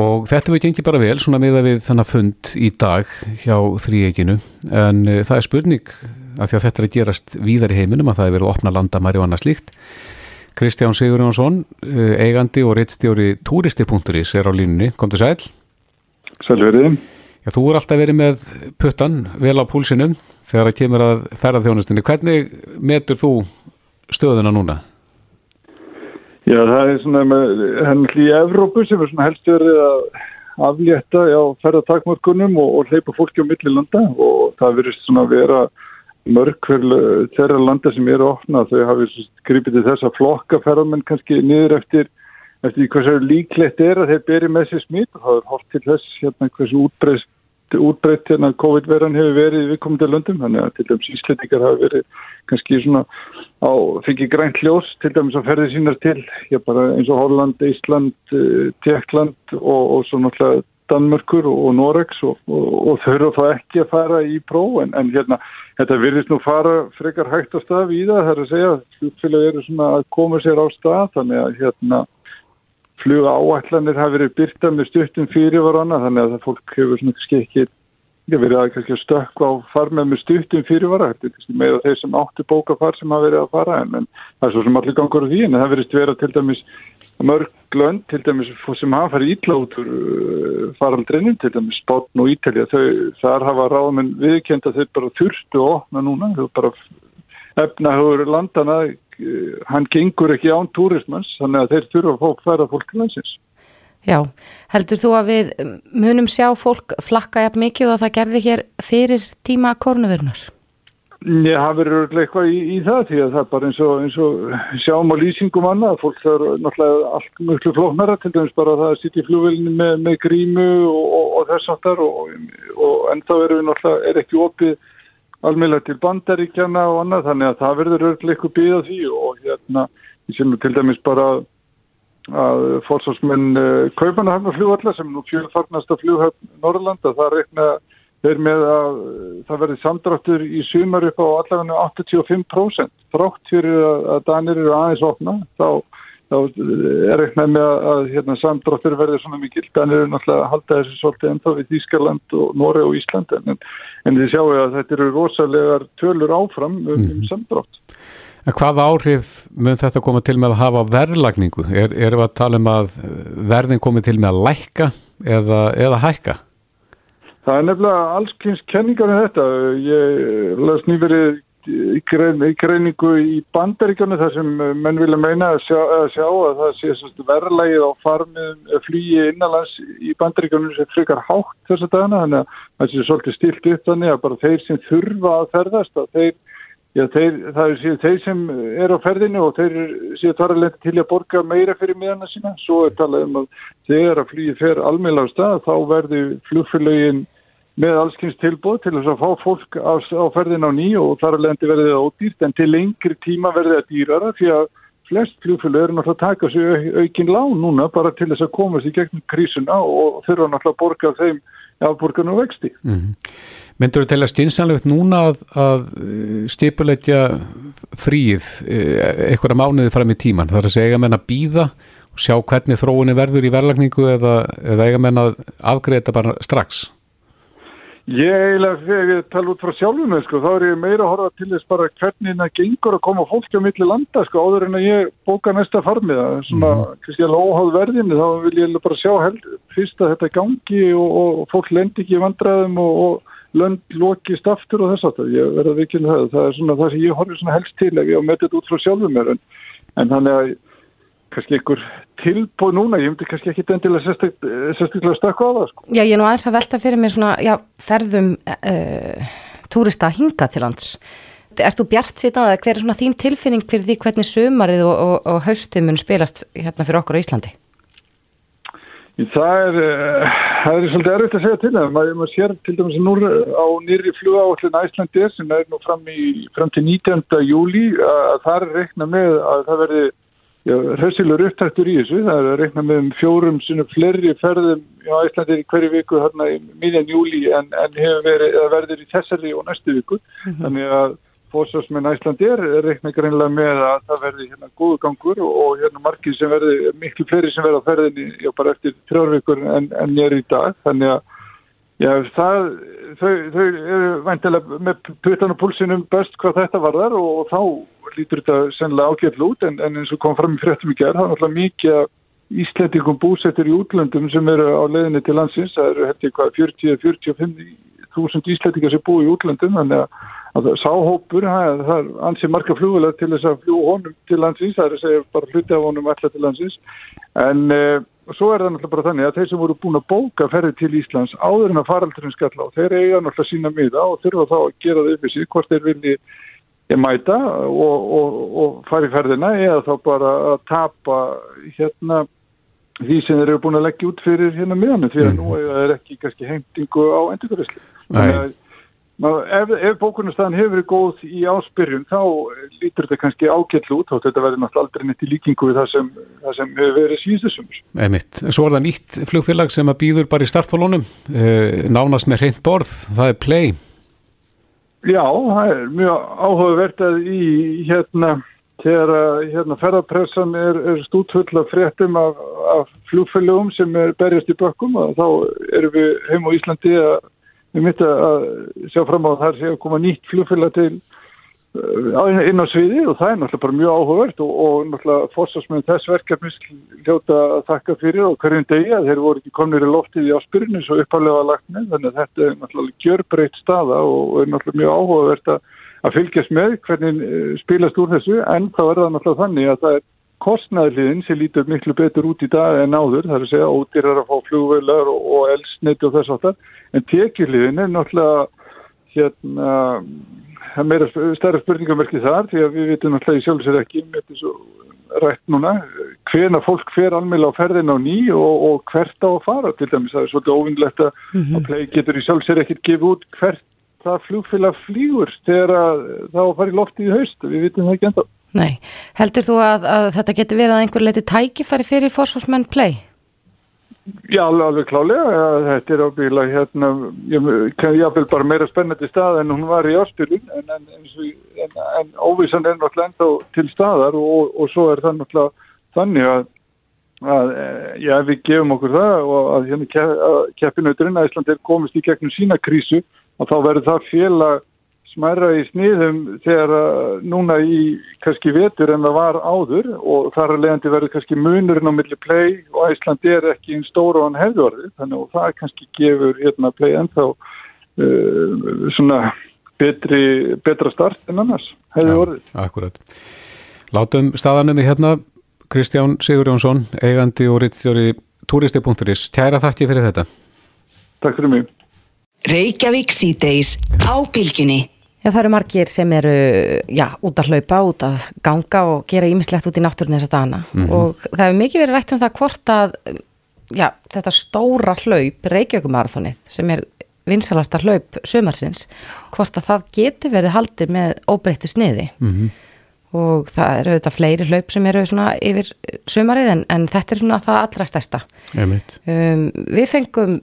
Og þetta við gengið bara vel, svona miða við þannig fund í dag hjá þrýeginu, en uh, það er spurning af því að þetta er að gerast víðar í heiminum að það er verið að opna landamæri og annað slíkt. Kristján Sigurjónsson, uh, eigandi og reittstjóri turisti.is er á línunni, kom til sæl. Sælverið. Já, þú er alltaf verið með puttan vel á púlsinum þegar það kemur að ferðarþjónustinni. Hvernig metur þú stöðuna núna? Já, það er svona með henni í Evrópu sem er svona helst verið að aflétta á ferðartakmörkunum og, og hleypa fólki á milli landa og það verið svona að vera mörg hver þeirra landa sem eru opna þau hafi gripið til þess að flokka ferðarmenn kannski niður eftir eftir því hversu líklegt er að þeir beri með sér smít og það er hort til þess hérna hversu útbreyst útbreytt hérna COVID-veran hefur verið í viðkomandi löndum, þannig að til dæmis íslendingar hafa verið kannski svona á, fengið grænt ljós til dæmis að ferði sínar til, já bara eins og Holland, Ísland, uh, Tjekkland og, og svo náttúrulega Danmörkur og, Norex og, og, og þau eru þá ekki að fara í próf. En, en hérna, þetta virðist nú fara frekar hægt á stað í það, það er að segja flugfélag eru svona að koma sér á stað þannig að hérna fluga áætlanir hafi verið byrta með stuttum fyrir varana þannig að það fólk hefur svona kannski ekki verið að kannski stökka á farmið með stuttum fyrirvara. Með þeir sem áttu bókafar sem hafa verið að fara en, en það er svo sem allir gangur á því en það verist vera til dæmis mörg lönd til dæmis sem hafa farið ítla út úr uh, faraldrinum til dæmis Spátn og Ítalja þau, þar hafa ráðmenn viðkjönd að þeir bara þurftu að opna núna. Þau bara efnahugur landana uh, hann gengur ekki án túrismans þannig að þeir þurfa að fólk færa fólk til landsins Já, heldur þú að við munum sjá fólk flakka jafn mikið og það gerði hér fyrir tíma kornuverunar? Ég hafi verið örugglega eitthvað í, í það því að það er bara eins og, eins og sjáum á lýsingum annað, fólk það er náttúrulega allt mjög flóknara, til dæmis bara það að sitja í flugvelinni með, með grímu og, og, og þess aftar og, og ennþá erum við náttúrulega, er ekki opið almeinlega til bandaríkjana og annað, þannig að það verður örugglega eitthvað byggða því og hérna, ég sé nú til dæmis bara að fólksvarsmenn uh, Kaupanahafna flugvallar sem nú fjölfarnasta flughöfn Norrlanda, það reikna þeir með að uh, það verði samdráttur í sumar upp á allavega 85% þrátt fyrir að, Danir eru aðeins opna þá, þá er reiknað með að, að hérna, samdráttur verði svona mikil Danir eru náttúrulega að halda þessu svolítið ennþá við Ískarland og Nóri og Ísland en, en þið sjáu að þetta eru rosalegar tölur áfram um, um samdrátt En hvaða áhrif mun þetta koma til með að hafa verðlagningu? Er, erum við að tala um að verðin komi til með að lækka eða, eða hækka? Það er nefnilega allskynns kenningar um þetta. Ég las nýverið grein, greiningu í bandaríkjanu þar sem menn vilja meina að sjá að, sjá að það sé verðlægið á farmið flýji innanlands í bandaríkjanu sem frekar hátt þess að dana þannig að það sé svolítið stilt upp þannig að bara þeir sem þurfa að ferðast að þeir Já, þeir, það er þeir sem er á ferðinu og þeir séu þarlega til að borga meira fyrir miðana sína. Svo er talað um að þegar að flýið fer almeinlega á stað þá verður flugfélagin með allskynns tilbúð til þess að fá fólk á, á ferðin á ný og þarlega verður það ódýrt en til lengri tíma verður það dýrara því að flest flugfélag eru náttúrulega að taka sér aukinn lán núna bara til þess að komast í gegnum krísuna og þurfa náttúrulega að borga þeim afborgarnu vexti. Mm -hmm. Myndur þú telja stynsanlegt núna að, að stipulegja fríið einhverja mánuði fram í tíman? Það er að segja menn að býða og sjá hvernig þróunni verður í verðlagningu eða, eða eiga menn að afgreita bara strax? Ég eiginlega, þegar ég tala út frá sjálfum með, sko, þá er ég meira að horfa til þess bara hvernig það gengur að koma fólki á milli landa, sko, áður en að ég bóka næsta farmiða, svona, kannski alveg óháð verðinni, þá vil ég bara sjá held, fyrst að þetta gangi og, og fólk lendi ekki í vandræðum og, og lönd lokist aftur og þess aftur, ég verða vikinn það, það er svona það sem ég horfið svona helst til ef ég á þetta út frá sjálfum með, en, en þannig að kannski einhver tilbúið núna, ég myndi kannski ekki endilega sérstaklega stakka á það sko. Já, ég er nú aðeins að velta fyrir mér svona, já, ferðum uh, túrista hinga til lands. erst þú bjart sitt á það, hver er svona þín tilfinning fyrir því hvernig sömarið og, og, og haustið mun spilast hérna fyrir okkur á Íslandi? Það er, uh, það er svolítið erfitt að segja til það. Maður, maður sér til dæmis nú á nýri flugáallin Æslandi sem er nú fram, í, fram til 19. júli að það er reikna með að það verði hressilur upptæktur í þessu. Það er reikna með um fjórum svona flerri ferðum á Æslandi hverju viku hérna í miðjan júli en, en hefur verið, verður í þessari og næstu viku. Mm -hmm. Þannig að fórsvarsmenn Æslandi er reikna greinlega með að það verði hérna góðu gangur og, og hérna margir sem verði, miklu fleiri sem verða á ferðinni já, bara eftir þrjárvíkur en, en ég er í dag þannig að já, það, þau, þau eru væntilega með putan og púlsinum best hvað þetta var þar og, og þá lítur þetta sennilega ágjörl út en, en eins og kom fram í fréttum í gerð, það er náttúrulega mikið íslendingum búsettur í útlöndum sem eru á leðinni til landsins, það eru hætti hvað 40-45 þúsund íslendingar sem búi í útlöndum þannig að sáhópur, það er ansið marga flugvelar til þess að fljú honum til landsins, það er að segja bara hluti af honum allar til landsins, en uh, svo er það náttúrulega bara þannig að þeir sem voru búin að bóka ferði til Íslands áður en að faraldurinn skalla og þeir eiga náttúrulega sína miða og þurfa þá að gera það yfir sig hvort þeir vilji mæta og, og, og fari ferðina eða þá bara að tapa hérna því sem þeir eru búin að leggja út fyrir hérna miðanum því að mm. nú er ekki kannski heimtingu á endurkvæðisli. Ef, ef bókunarstaðan hefur verið góð í áspyrjun þá lítur þetta kannski ágætlu út og þetta verður náttúrulega aldrei neitt í líkingu við það sem, það sem hefur verið síðustumur. Emitt, svo er það nýtt flugfélag sem að býður bara í startfólunum, eh, nánast með hreint borð, það er Play. Já, það er mjög áhugavert að í hérna, þegar hérna, ferðarpressan er, er stútfull af fréttum af, af flugfélagum sem er berjast í bökkum og þá erum við heim á Íslandi að við myndum að sjá fram á þar að koma nýtt flugfélag til uh, inn á sviði og það er náttúrulega bara mjög áhugavert og, og náttúrulega fórsvarsmenn þess verkefnis hljóta að þakka fyrir og hverjum degi að þeir voru ekki komnir í loftið í áspyrinu svo upphálega lagt með þannig að þetta er náttúrulega gjörbreytt staða og er náttúrulega mjög áhugavert að, að fylgjast með hvernig uh, spilast úr þessu. En þá er það náttúrulega þannig að það er kostnæðliðin sem lítur miklu betur út í dag en áður, það er að segja ódýrar að fá flugvelar og, elsniti og þess aftar, en tekjuliðin er náttúrulega hérna meira stærra spurningamerki þar því að við vitum náttúrulega í sjálfsvegar ekki með þessu rætt núna hvena fólk fer almeinlega á ferðin á ný og, og hvert á að fara. Til dæmis það er svolítið óvinnlegt að mm -hmm. play getur í sjálfsvegar ekkert gefið út hvert það flugfélag flýgur þegar það á að fara í lofti í haust. Við vitum það ekki enda Nei, heldur þú að, að þetta getur verið að einhver leiti tækifæri fyrir fórsvarsmenn play? Já, alveg klálega, þetta er ábyggilega hérna, ég, vil bara meira spennandi stað en hún var í áspilun en, en, en, en óvísan er náttúrulega enda til staðar og, og svo er það náttúrulega þannig að, að já, við gefum okkur það og að hérna keppinauturinn að Ísland er komist í gegnum sína krísu og þá verður það félag smæra í sniðum þegar núna í kannski vetur en það var áður og þar að leiðandi verður kannski munurinn á milli play og Æsland er ekki einn stóru og hann hefði orðið þannig og það kannski gefur hérna play ennþá uh, svona betri, betra start en annars hefði ja, orðið. Akkurat. Látum staðanum í hérna Kristján Sigur Jónsson, eigandi og rittstjóri turisti.is. Tæra þakki fyrir þetta. Takk fyrir mig. Reykjavík síðdeis á bylginni. Já, það eru margir sem eru, já, út að hlaupa, út að ganga og gera ímislegt út í náttúrun þess að dana mm -hmm. og það hefur mikið verið rætt um það hvort að, já, þetta stóra hlaup, Reykjavíkumarathonið, sem er vinsalasta hlaup sömarsins, hvort að það geti verið haldið með óbreyttu sniði mm -hmm. og það eru þetta fleiri hlaup sem eru svona yfir sömarið en, en þetta er svona það allra stærsta. Um, við fengum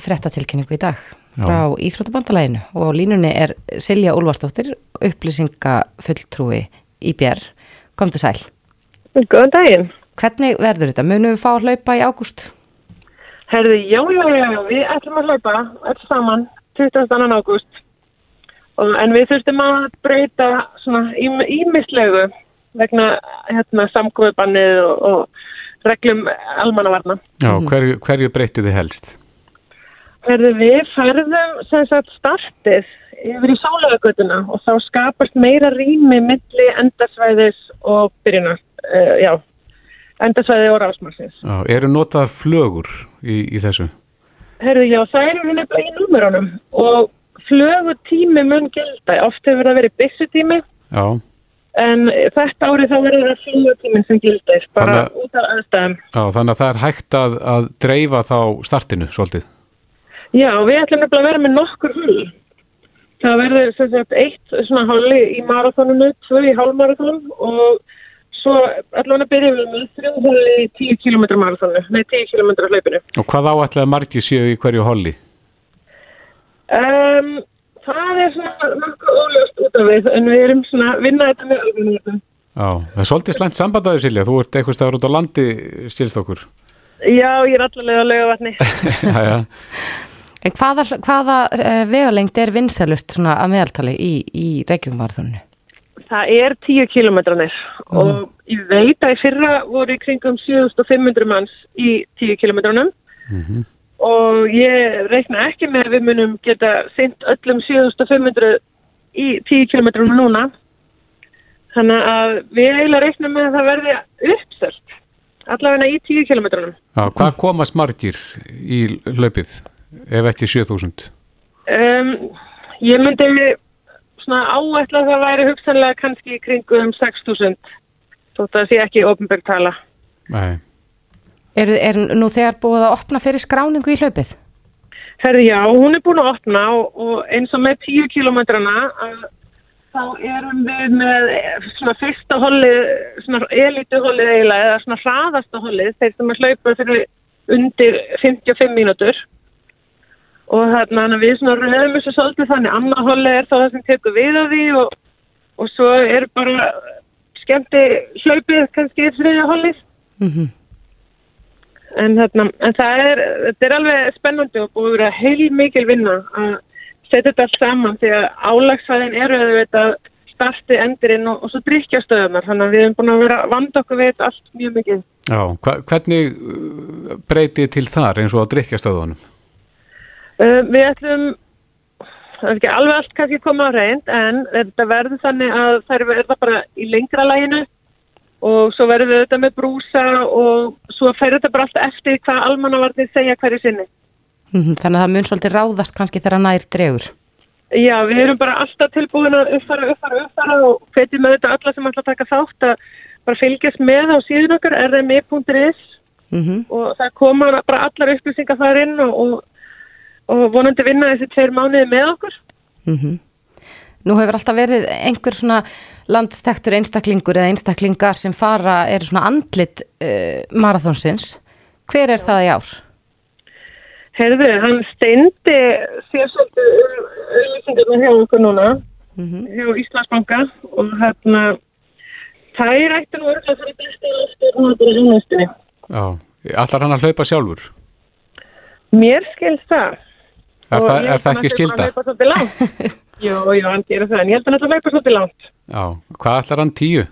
frettatilkynningu í dag frá Íþróttabandalæginu og línunni er Silja Úlvarsdóttir, upplýsingafulltrúi í Björn. Kom til sæl. Góðan daginn. Hvernig verður þetta? Munum við fá að hlaupa í ágúst? Herði, já, já, já, við ætlum að hlaupa alls saman 22. ágúst en við þurftum að breyta svona ímislegu vegna hérna, samkvöpannið og, og reglum almannavarna. Já, hverju, hverju breytið þið helst? Verður við færðum sem sagt startið yfir í sálaugutuna og þá skapast meira rými milli endasvæðis og byrjuna, uh, já, endasvæði og rásmarsins. Já, eru notað flögur í, í þessu? Herðu, já, það eru við nefnilega í númerónum og flögutími mun gilda. Oft hefur það verið byssutími Já, en þetta árið þá verður það flögutímin sem gildir bara Þannig út af aðstæðum. já, þannig að það er hægt að, að dreifa þá startinu svolítið. Já, við ætlum nefnilega að vera með nokkur hull. Það verður sem sagt eitt svona hálfi í marathónunu, tvö í hálfmarathón og svo allavega byrjum við með þrjú hálfi í 10 km marathónu, nei 10 km hlaupinu. Og hvað áætlaði margir séu í hverju holli? Um, það er svona nokkuð óljóst út af við en við erum svona að vinna þetta með alveg Já, það er svolítið slæmt samband Silja, þú ert eitthvað staður út á landi skilst okkur. Já, ég er allavega að lega vatni. En hvaða, hvaða uh, vegalengd er vinsælust svona að meðaltali í, í Reykjavík-marathoninu? Það er 10 kilometranir og ég veit að í fyrra voru í kringum 7500 manns í 10 kilometranum og ég reikna ekki með að við munum geta sint öllum 7500 í 10 kilometranum núna. Þannig að við eiginlega reiknum með að það verði uppselt allavega í 10 kilometranum Já, hvað komast margir í hlaupið ef ekki 7000? um, ég myndi svona áætla að það væri hugsanlega kannski í kringum 6000 þótt að það sé ekki ofnbjörg tala Nei. Er, er nú þegar búið að opna fyrir skráningu í hlaupið? Herði já, hún er búin að opna og, og eins og með 10 kilometrana að þá erum við með svona fyrsta hollið, svona elitu hollið eiginlega eða svona hraðasta hollið þeir sem að hlaupa fyrir undir 55 mínútur og þarna þannig að við svona röðum þessu svolítið þannig annað hollið er þá það sem tekur við af því og, og svo er bara skemmti hlaupið kannski í þriðja hollið Mm en, þarna, en það er, þetta er alveg spennandi og búið að vera heil mikil vinna að setja þetta allt saman því að álagsfæðin eru að þetta starti endurinn og, og svo drikkjastöðunar þannig að við erum búin að vera vand okkur við allt mjög mikið. Já, hva, hvernig uh, breytið til þar eins og á drikkjastöðunum? Uh, við ætlum, það er ekki alveg allt kannski komið á reynd en þetta verður þannig að það verður bara í lengra læginu og svo verður við þetta með brúsa og svo fer þetta bara allt eftir hvað almannavarnir segja hverju sinni. -hmm. Þannig að það mun svolítið ráðast kannski þegar nær dregur. Já, við erum bara alltaf tilbúin að uppfara, uppfara, uppfara og hvetjum með þetta alla sem að taka þátt að bara fylgjast með á síðan okkar rmi.is Mm -hmm. og það koma bara allar upplýsingar þar inn og, og, og vonandi vinna þessi tveir mánuði með okkur. Mm Nú hefur alltaf verið einhver svona landstektur einstaklingur eða einstaklingar sem fara, eru svona andlit uh, marathonsins. Hver er það í ár? Herðu, hann steindi sér svolítið auðlýsingarna hjá okkur núna, hjá Íslandsbanka og hérna, þær ætti nú örgulega fyrir besta eftir náttúrulega innhustinni. Já, allar hann að hlaupa sjálfur? Mér skilst það. Er, ég er það ekki skilda? [LAUGHS] Jú, jú, hann gerir það, en ég held að hann ætla að hlaupa svolítið langt. Já, hvað allar hann tíu?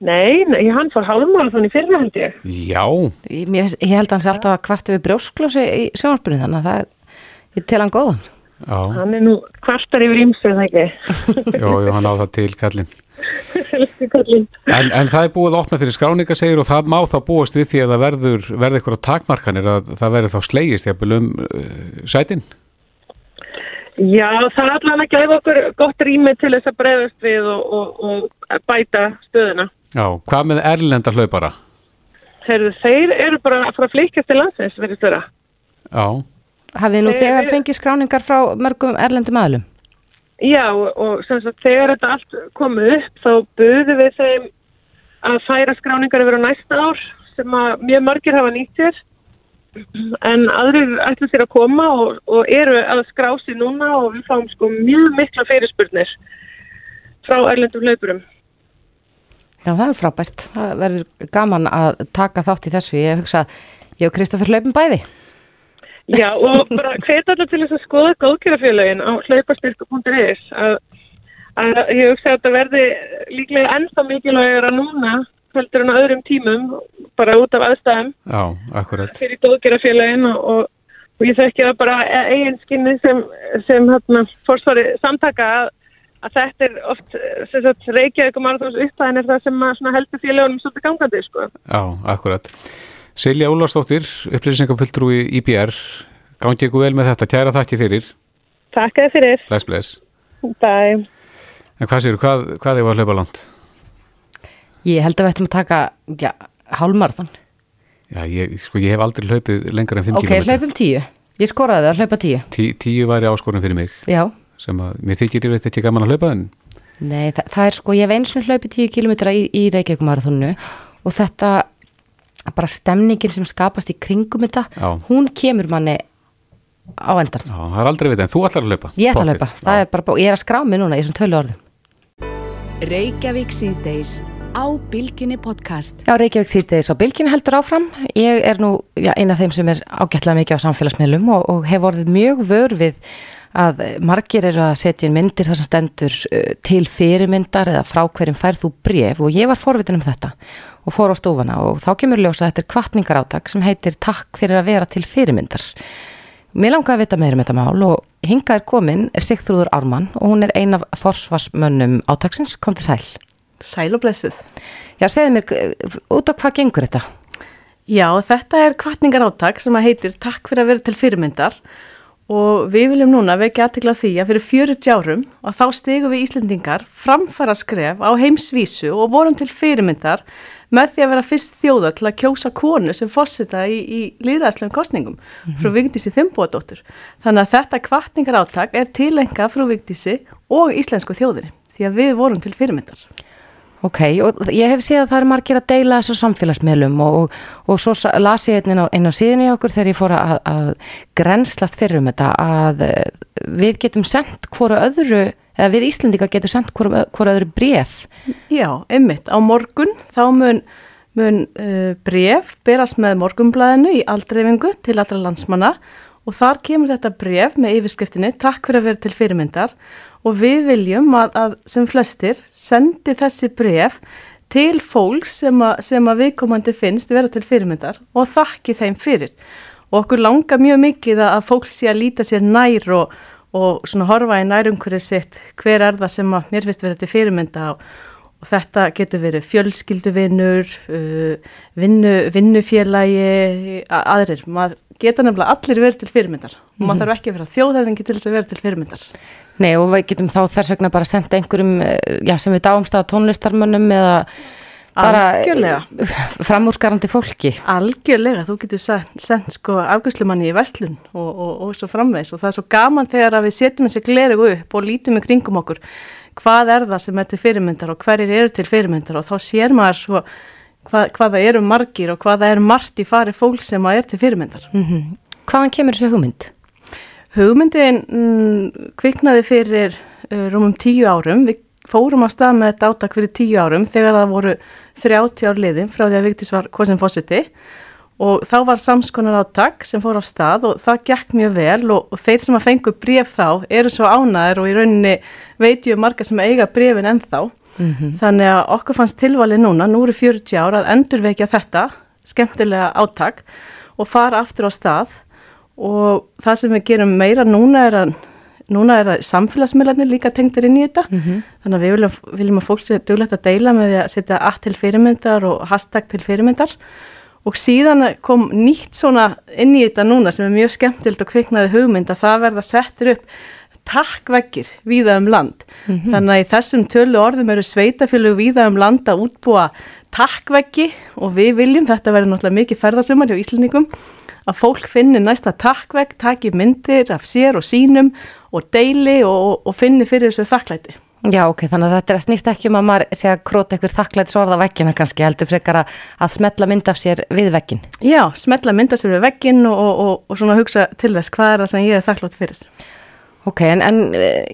Nei, nei, hann fór hálfmála þannig fyrir held ég. Já, Ég, mér- ég held að hann sé alltaf að kvarta við brjósklósi í sjónvarpunni þannig að það er, tel hann góðan. Já, Hann er nú kvartar yfir ímsu, það ekki. [LAUGHS] jú, jú, hann á það til kallinn. En, en það er búið opna fyrir skráningasegir og það má þá búast við því að það verður, verður eitthvað takmarkanir að það verður þá slegist jafnvel um uh, sætin. Já, það er allan að gefa okkur gott rými til þess að bregðast við og, og, og bæta stöðuna. Já, hvað með erlenda hlaupara? Heyrðu, þeir eru bara að fara að flikast til landsins, verður störa. Já, Hafið nú þegar við- fengið skráningar frá mörgum erlendum aðlum? Já, og, sagt, þegar þetta allt komið upp, þá buðum við þeim að færa skráningar yfir á næsta ár, sem að mjög margir hafa nýtt sér. En aðrir ætla sér að koma og, og eru að skrá sér núna og við fáum sko mjög mikla fyrirspurnir frá erlendum hlaupurum. Já, það er frábært. Það verður gaman að taka þátt í þessu. Ég hugsa, ég og Kristoffer hlaupum bæði. Já, og bara hvet allar til þess að skoða góðkjörafélagin á hlaupastyrku.is að, að ég hugsa að þetta verði líklega ennþá mikilvægur að núna heldur en á öðrum tímum bara út af aðstæðum já, fyrir góðkjörafélagin og, og, og ég þekki það bara eigin skinni sem, sem hérna, fórsvari samtaka að, að þetta er oft sem sagt, Reykjavík og Marathons uppæðin er það sem heldur félagunum svolítið gangandi sko. Já, akkurat. Silja Úlarsdóttir, upplýsingafulltrúi IPR, gangi ykkur vel með þetta, kæra þakki fyrir. Takk að þið fyrir. Bless, bless. Bye. En hvað séu, hvað, hvað er að hlaupa langt? Ég held að við ættum að taka, já, hálmarðan. Já, ég, sko, ég hef aldrei hlaupið lengur en 5 Ok, km. hlaupum tíu. Ég skoraði það að hlaupa tíu. Tí, tíu væri áskorun fyrir mig Já. sem að mér þykir yfir þetta ekki gaman að hlaupa en Nei, það, það er sko, ég hef eins og hlaupið tíu kilometra í, í Reykjavík-marathonu og þetta, bara stemningin sem skapast í kringum þetta, Já. hún kemur manni á endan. já, það er aldrei við en þú ætlar að hlaupa. Ég ætla að hlaupa, það er bara, ég er að skrá mig núna í þessum tölu orðum. Reykjavík síðdeis á Bilginni podcast. Já, Reykjavík síðdeis og Bilgin heldur áfram. Ég er nú já, eina af þeim sem er ágætlega mikið á samfélagsmiðlum og, og hef orðið mjög vör við að margir eru að setja inn myndir þar sem stendur uh, til fyrirmyndar eða frá hverjum færð þú bref og ég var forvitin um þetta og fór á stofana og þá kemur ljósa að þetta er kvartningar átak sem heitir Takk fyrir að vera til fyrirmyndar. Mér langaði að vita meira um þetta mál og hingað er komin Sigþrúður Ármann og hún er ein af forsvarsmönnum átaksins, kom til sæl. Sæl og blessuð. Já, segðu mér, út á hvað gengur þetta? Já, þetta er kvartningar átak sem heitir Takk fyrir að vera til fyrirmyndar og við viljum núna vekja aðtekla því að fyrir 40 árum og þá stegum við Íslendingar framfara skref á heimsvísu og vorum til fyrirmyndar með því að vera fyrst þjóða til að kjósa konu sem fórseta í, í líðræðslegum kostningum frú Vigdísi Fimboadóttur. Þannig að þetta kvartningar átak er tilenga frú Vigdísi og íslensku þjóðinni því að við vorum til fyrirmyndar. Ok, og ég hef séð að það eru margir að deila þessu samfélagsmiðlum og, og, og svo las ég einn inn á, á síðan í okkur þegar ég fór að, að grenslast fyrir um þetta að við getum sendt hvora öðru, eða við Íslendinga getum sendt hvora, öðru bref. Já, einmitt. Á morgun þá mun, mun uh, bref berast með morgunblæðinu í aldreifingu til allra landsmanna og þar kemur þetta bref með yfirskriftinni Takk fyrir að vera til fyrirmyndar og við viljum að, að sem flestir sendi þessi bref til fólks sem, að- sem að viðkomandi finnst vera til fyrirmyndar og þakki þeim fyrir. Og okkur langar mjög mikið að fólk sé að líta sér nær og, og svona horfa í nærumhverju sitt hver er það sem að mér finnst vera til fyrirmynda og, og þetta getur verið fjölskylduvinnur, uh, vinnu, vinnufélagi, aðrir. Maður geta nefnilega allir verið til fyrirmyndar og maður þarf ekki að vera þjóðhefðingi til þess að vera til fyrirmyndar. Nei, og við getum þá þess vegna bara sendt einhverjum, eh, já, sem við dáumst að tónlistarmönnum eða Algjörlega. framúrskarandi fólki. Algjörlega, þú getur sendt, sko afgjörslumanni í Vestlun og, og, og svo framvegs og það er svo gaman þegar að við setjum þessi glerugu upp og lítum í kringum okkur hvað er það sem er til fyrirmyndar og hverjir eru til fyrirmyndar og þá sér maður svo hvað, hvað það eru margir og hvað það er margt í fari fólk sem að er til fyrirmyndar. Mm Hvaðan kemur þessu hugmynd? Hugmyndin mm, kviknaði fyrir uh, rúmum tíu árum. Við fórum á stað með þetta átak fyrir tíu árum þegar það voru 30 ár liðin frá því að Vigdís var kosin fósiti og þá var samskonar átak sem fór á stað og það gekk mjög vel og, og þeir sem að fengu bref þá eru svo ánæður og í rauninni veitju marga sem eiga brefin ennþá. Þannig að okkur fannst tilvalið núna, nú eru 40 ár að endurvekja þetta, skemmtilega átak og fara aftur á stað. Og það sem við gerum meira núna er að núna er það samfélagsmiðlarnir líka tengdir inn í þetta. Þannig að við viljum, viljum að fólk sé duglegt að deila með því að setja að til fyrirmyndar og hashtag til fyrirmyndar. Og síðan kom nýtt svona inn í þetta núna sem er mjög skemmtild og kviknaði hugmynd að það verða settir upp takkveggir víða um land. Þannig að í þessum tölu orðum eru sveitafélög víða um land að útbúa takkveggi og við viljum, þetta verður náttúrulega mikið ferðarsumar hjá Íslendingum, að fólk finni næsta takkvegg, taki myndir af sér og sínum og deili og, og finni fyrir þessu þakklæti. Já, ok, þannig að þetta er að snýst ekki um að maður sé að króta ykkur þakklætt sorða vekkina kannski, heldur frekar að, að smetla mynd af sér við vekkin. Já, smetla mynda sér við veggin og, og, og, og svona hugsa til þess hvað er það sem ég er þakklátt fyrir. Ok, en, en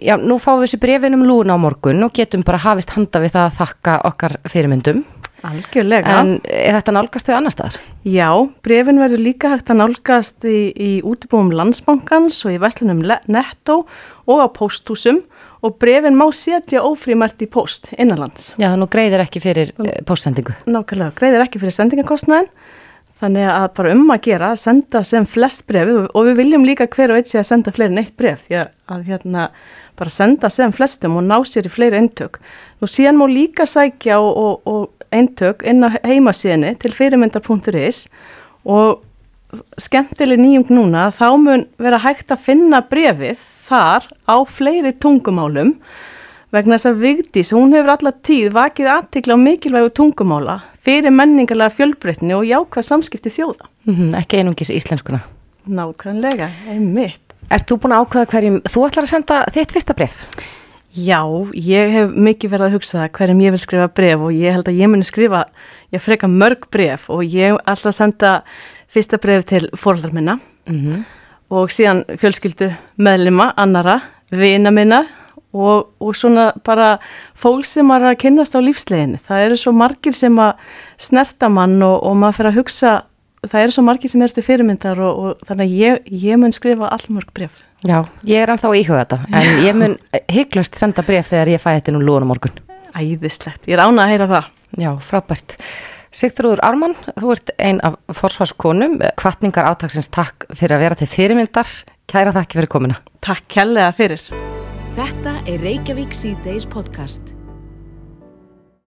já, nú fáum við þessi brefin um lúna á morgun og getum bara hafist handa við það að þakka okkar fyrirmyndum. Algjörlega. En er þetta nálgast við annar staðar? Já, brefin verður líka hægt að nálgast í, í útibúum landsbankans og í veslunum Netto og á pósthúsum og brefin má setja ófrímært í póst innanlands. Já, nú greiðir ekki fyrir eh, póstsendingu. Nákvæmlega, greiðir ekki fyrir sendingakostnaðin þannig að bara um að gera senda sem flest brefi og við viljum líka hver og eitt sé að senda fleiri en eitt bref því að, að hérna bara senda sem flestum og ná sér í fleiri eintök. Nú síðan má líka sækja og, og, og eintök inn á heimasíðinni til fyrirmyndar.is og skemmtileg nýjung núna þá mun vera hægt að finna brefið þar á fleiri tungumálum vegna þess að Vigdís, hún hefur alltaf tíð vakið aðtikla á mikilvægu tungumála fyrir menningarlega fjölbreytni og jákvæð samskipti þjóða. Mm -hmm, ekki einungis íslenskuna. Nákvæmlega, einmitt. Ert þú búin að ákvæða hverjum þú ætlar að senda þitt fyrsta bref? Já, ég hef mikið verið að hugsa það hverjum ég vil skrifa bref og ég held að ég muni skrifa, ég freka mörg bref og ég ætla að senda fyrsta bref til fóröldar minna mm -hmm. og síðan fjölskyldu meðlima, annara, vina minna og, og svona bara fólk sem er að kynast á lífsleginu. Það eru svo margir sem að snerta mann og, og maður fyrir að hugsa, það eru svo margir sem eru til fyrirmyndar og, og þannig að ég, ég mun skrifa allmörg bref. Já, ég er ennþá íhuga þetta, en ég mun hygglust senda bref þegar ég fæ þetta nú lúna morgun. Æðislegt, ég er ánað að heyra það. Já, frábært. Sigþrúður Armann, þú ert ein af forsvarskonum, kvartningar átagsins takk fyrir að vera til fyrirmyndar. Kæra þakki fyrir komina. Takk kærlega fyrir. Þetta er Reykjavík C-Days podcast.